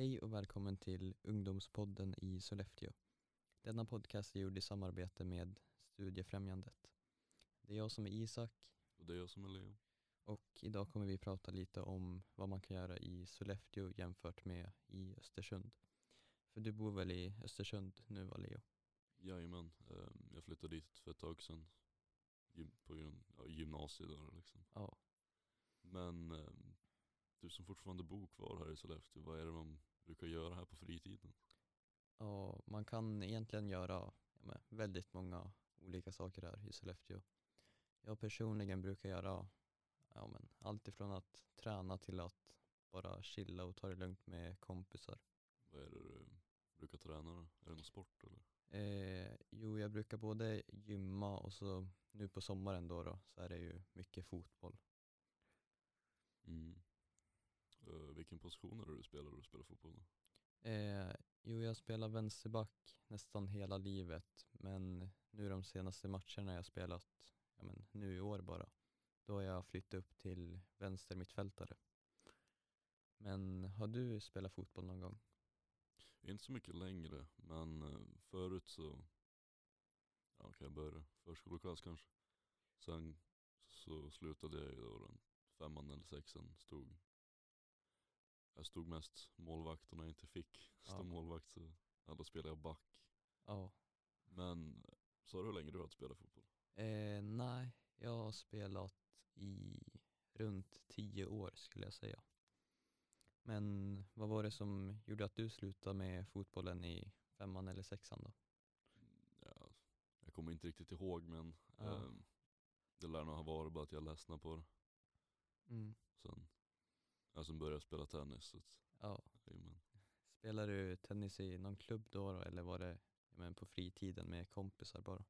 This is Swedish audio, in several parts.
Hej och välkommen till Ungdomspodden i Sollefteå. Denna podcast är gjord i samarbete med Studiefrämjandet. Det är jag som är Isak Och det är jag som är Leo. och idag kommer vi prata lite om vad man kan göra i Sollefteå jämfört med i Östersund. För du bor väl i Östersund nu va Leo? Jajamän, ehm, jag flyttade dit för ett tag sedan. På grund av gymnasiet då liksom. Ja. Men ehm, du som fortfarande bor kvar här i Sollefteå, vad är det man brukar göra här på fritiden? Ja, man kan egentligen göra ja, väldigt många olika saker här i Sollefteå. Jag personligen brukar göra ja, men, allt ifrån att träna till att bara chilla och ta det lugnt med kompisar. Vad är det du brukar träna då? Är det någon sport eller? Eh, jo, jag brukar både gymma och så nu på sommaren då, då så är det ju mycket fotboll. Mm. Eh, vilken position är det du spelar när du spelar fotboll? Då? Eh, jo, jag spelar vänsterback nästan hela livet, men nu de senaste matcherna jag spelat, ja men nu i år bara, då har jag flyttat upp till vänster mittfältare. Men har du spelat fotboll någon gång? Inte så mycket längre, men eh, förut så, ja kan jag börja, förskoleklass kanske. Sen så slutade jag ju då den femman eller sexan, stod jag stod mest målvakt och när jag inte fick stå Ja. målvakt så ja, då spelade jag back. Ja. Men sa du hur länge du hade spelat fotboll? Eh, nej, jag har spelat i runt tio år skulle jag säga. Men vad var det som gjorde att du slutade med fotbollen i femman eller sexan då? Ja, jag kommer inte riktigt ihåg men Ja. ehm, det lär nog ha varit bara att jag ledsnade på det. Mm. Sen, ja, sen började spela tennis. Så att, Ja. jajamän. Spelar du tennis i någon klubb då, då eller var det men på fritiden med kompisar bara?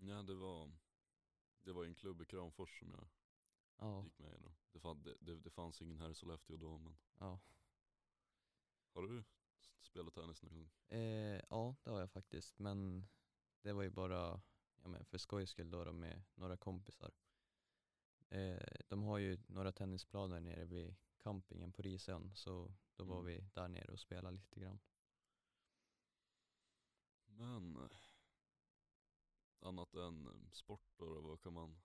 Ja, det var, det var en klubb i Kramfors som jag Ja, gick med i då. Det, fann, det, det, det fanns ingen här i Sollefteå då men ja. har du spelat tennis någon gång? Eh, ja det har jag faktiskt men det var ju bara ja, men för skojs skull då, då med några kompisar. Eh, de har ju några tennisplaner nere vid campingen på Risön så då var Mm. vi där nere och spelade lite grann. Men annat än sport då vad kan man,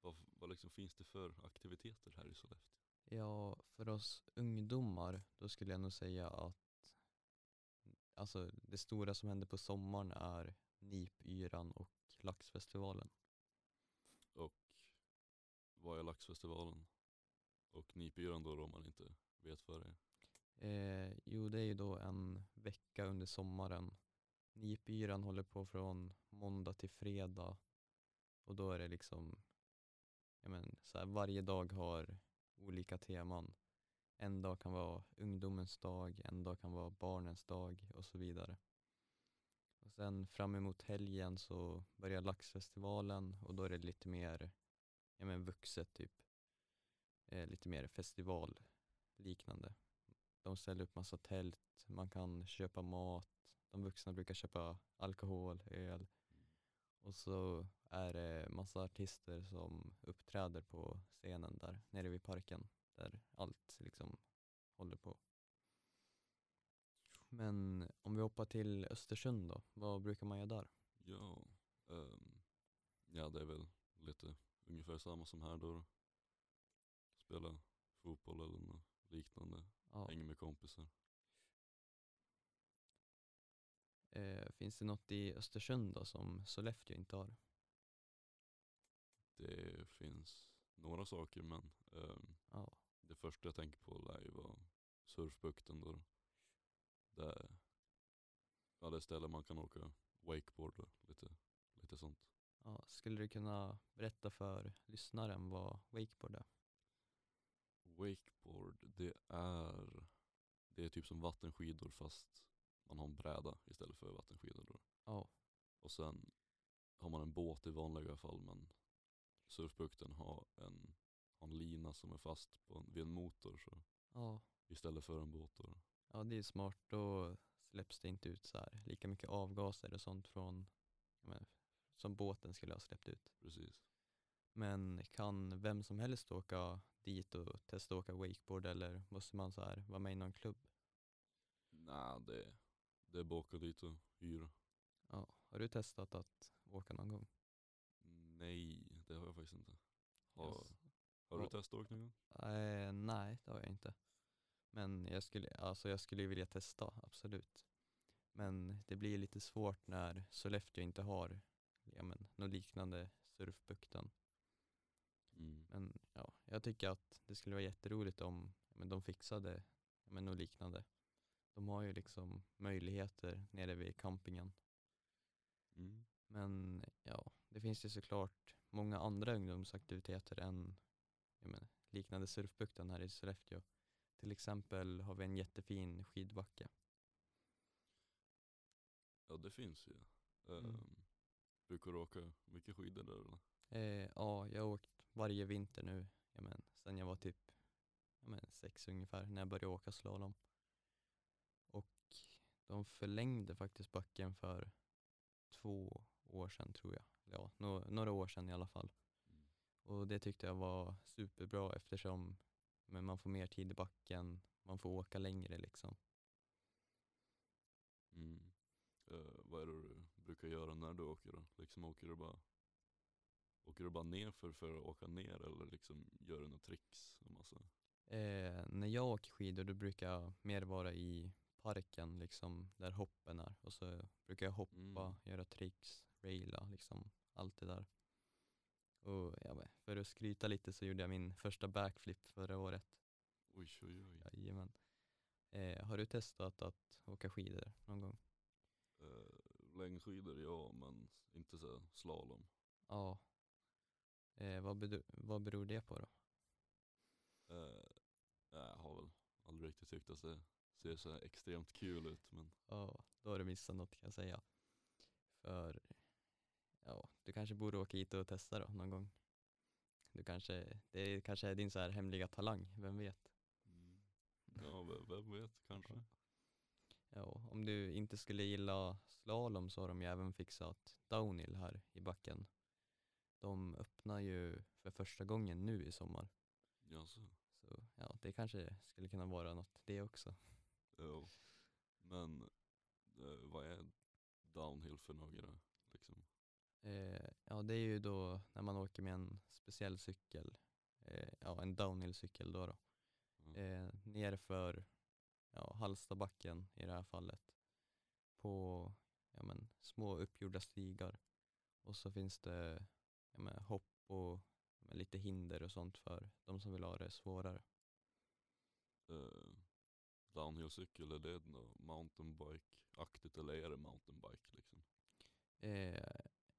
vad, vad liksom finns det för aktiviteter här i Sollefteå? Ja, för oss ungdomar då skulle jag nog säga att alltså, det stora som händer på sommaren är Nipyran och Laxfestivalen. Vad är Laxfestivalen? Och Nipyran då, då om man inte vet vad det är? Eh, jo, det är ju då en vecka under sommaren. Nipyran håller på från måndag till fredag och då är det liksom, jag men, så här, varje dag har olika teman. En dag kan vara ungdomens dag, en dag kan vara barnens dag och så vidare. Och sen fram emot helgen så börjar Laxfestivalen och då är det lite mer ja, men, vuxet typ. Eh, lite mer festivalliknande. De ställer upp massa tält, man kan köpa mat, de vuxna brukar köpa alkohol, öl och så är det massa artister som uppträder på scenen där nere vid parken där allt liksom håller på. Men om vi hoppar till Östersund då, vad brukar man göra där? Ja, um, ja det är väl lite ungefär samma som här då. Spela fotboll eller något liknande, Ja. hänga med kompisar. Eh, finns det något i Östersund då som Sollefteå inte har? Det finns några saker men ehm, Ja, det första jag tänker på lär ju vara surfbukten då. Där, ja det är ställen man kan åka wakeboard och lite, lite sånt. Ja. Skulle du kunna berätta för lyssnaren vad wakeboard är? Wakeboard, det är, det är typ som vattenskidor fast man har en bräda istället för vattenskidor då. Ja, Och sen har man en båt i vanliga fall men surfbukten har en, har en lina som är fast på en, vid en motor så ja. istället för en båt. Då. Ja, det är smart. Då släpps det inte ut så här lika mycket avgaser och sånt från men, som båten skulle ha släppt ut. Precis. Men kan vem som helst åka dit och testa åka wakeboard eller måste man så här vara med i någon klubb? Nej, det, det är bara åka dit och hyra. Ja. Har du testat att åka någon gång? Nej, det har jag faktiskt inte. Har, Yes. har du Ja. testat åka någon gång? Eh, nej, det har jag inte. Men jag skulle, alltså jag skulle vilja testa, absolut. Men det blir lite svårt när Sollefteå inte har ja, men, något liknande surfbukten. Mm. Men ja, jag tycker att det skulle vara jätteroligt om men, de fixade ja, men, något liknande. De har ju liksom möjligheter nere vid campingen. Mm. Men ja, det finns ju såklart många andra ungdomsaktiviteter än men, liknande surfbukten här i Sollefteå. Till exempel har vi en jättefin skidbacke. Ja det finns ju. Mm. Ehm, brukar du åka mycket skidor där eller? Eh, ja, jag har åkt varje vinter nu, ja, men, sen jag var typ ja, men, sex ungefär, när jag började åka slalom. Och de förlängde faktiskt backen för två år sedan tror jag. Ja, nå- några år sedan i alla fall. Mm. Och det tyckte jag var superbra eftersom men man får mer tid i backen, man får åka längre liksom. Mm. Eh, vad är det du brukar göra när du åker då? Liksom åker du bara Åker du bara ner för, för att åka ner eller liksom gör du några tricks? Och massa? Eh, när jag åker skidor då brukar jag mer vara i parken liksom där hoppen är och så brukar jag hoppa, Mm. göra tricks, raila liksom allt det där. Och ja, för att skryta lite så gjorde jag min första backflip förra året. Oj oj oj. Jajamän. Eh, har du testat att åka skidor någon gång? Eh, längdskidor ja, men inte så slalom. Ja. Eh, vad, bedo- vad beror det på då? Eh, jag har väl aldrig riktigt tyckt att det ser så extremt kul ut men Ja, då har du missat något kan jag säga. För ja, du kanske borde åka hit och testa då någon gång. Du kanske, det kanske är din så här hemliga talang, vem vet? mm. ja, vem, vem vet kanske. Ja, om du inte skulle gilla slalom så har de ju även fixat downhill här i backen. De öppnar ju för första gången nu i sommar. Jaså? Så ja, det kanske skulle kunna vara något det också. Jo. Men eh, vad är downhill för några liksom? Eh, ja, det är ju då när man åker med en speciell cykel, eh, ja en downhill-cykel då. då. Ja. Eh, nerför ja, Hallstabacken i det här fallet på ja, men, små uppgjorda stigar. Och så finns det ja, men, hopp och men, lite hinder och sånt för de som vill ha det svårare. Eh, downhillcykel, är det något mountainbike-aktigt eller är det mountainbike liksom? Eh,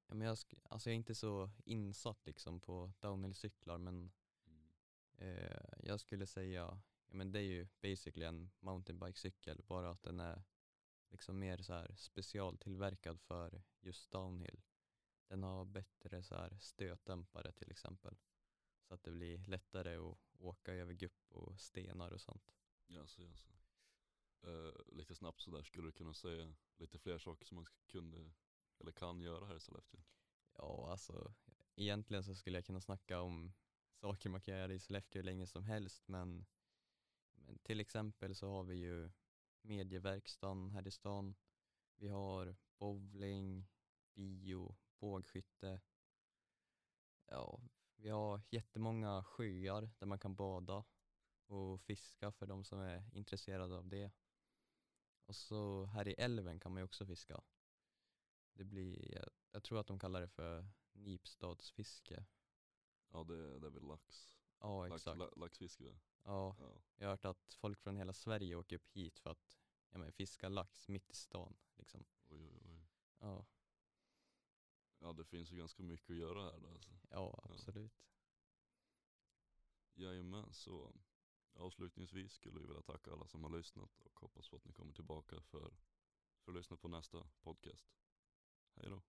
ja, men jag, alltså jag är inte så insatt liksom på downhill-cyklar men Mm. Eh, jag skulle säga, ja, men det är ju basically en mountainbikecykel, bara att den är liksom mer så här specialtillverkad för just downhill. Den har bättre så här stötdämpare till exempel, så att det blir lättare att åka över gupp och stenar och sånt. Jaså, jaså. Eh, lite snabbt sådär, skulle du kunna säga lite fler saker som man kunde eller kan göra här i Sollefteå? Ja, alltså egentligen så skulle jag kunna snacka om saker man kan göra i Sollefteå hur länge som helst, men till exempel så har vi ju medieverkstan här i stan. Vi har bowling, bio, bågskytte. Ja, vi har jättemånga sjöar där man kan bada och fiska för de som är intresserade av det. Och så här i älven kan man ju också fiska. Det blir, jag, jag tror att de kallar det för Nipstadsfiske. Ja det, det är väl lax. Ja, lax exakt. la, laxfiske? Ja, Ja. jag har hört att folk från hela Sverige åker upp hit för att ja, men, fiska lax mitt i stan. Liksom. Oj, oj, oj. Ja, Ja det finns ju ganska mycket att göra här då, alltså. ja, absolut. Jajamän, så avslutningsvis skulle vi vilja tacka alla som har lyssnat och hoppas på att ni kommer tillbaka för, för att lyssna på nästa podcast. Hej då.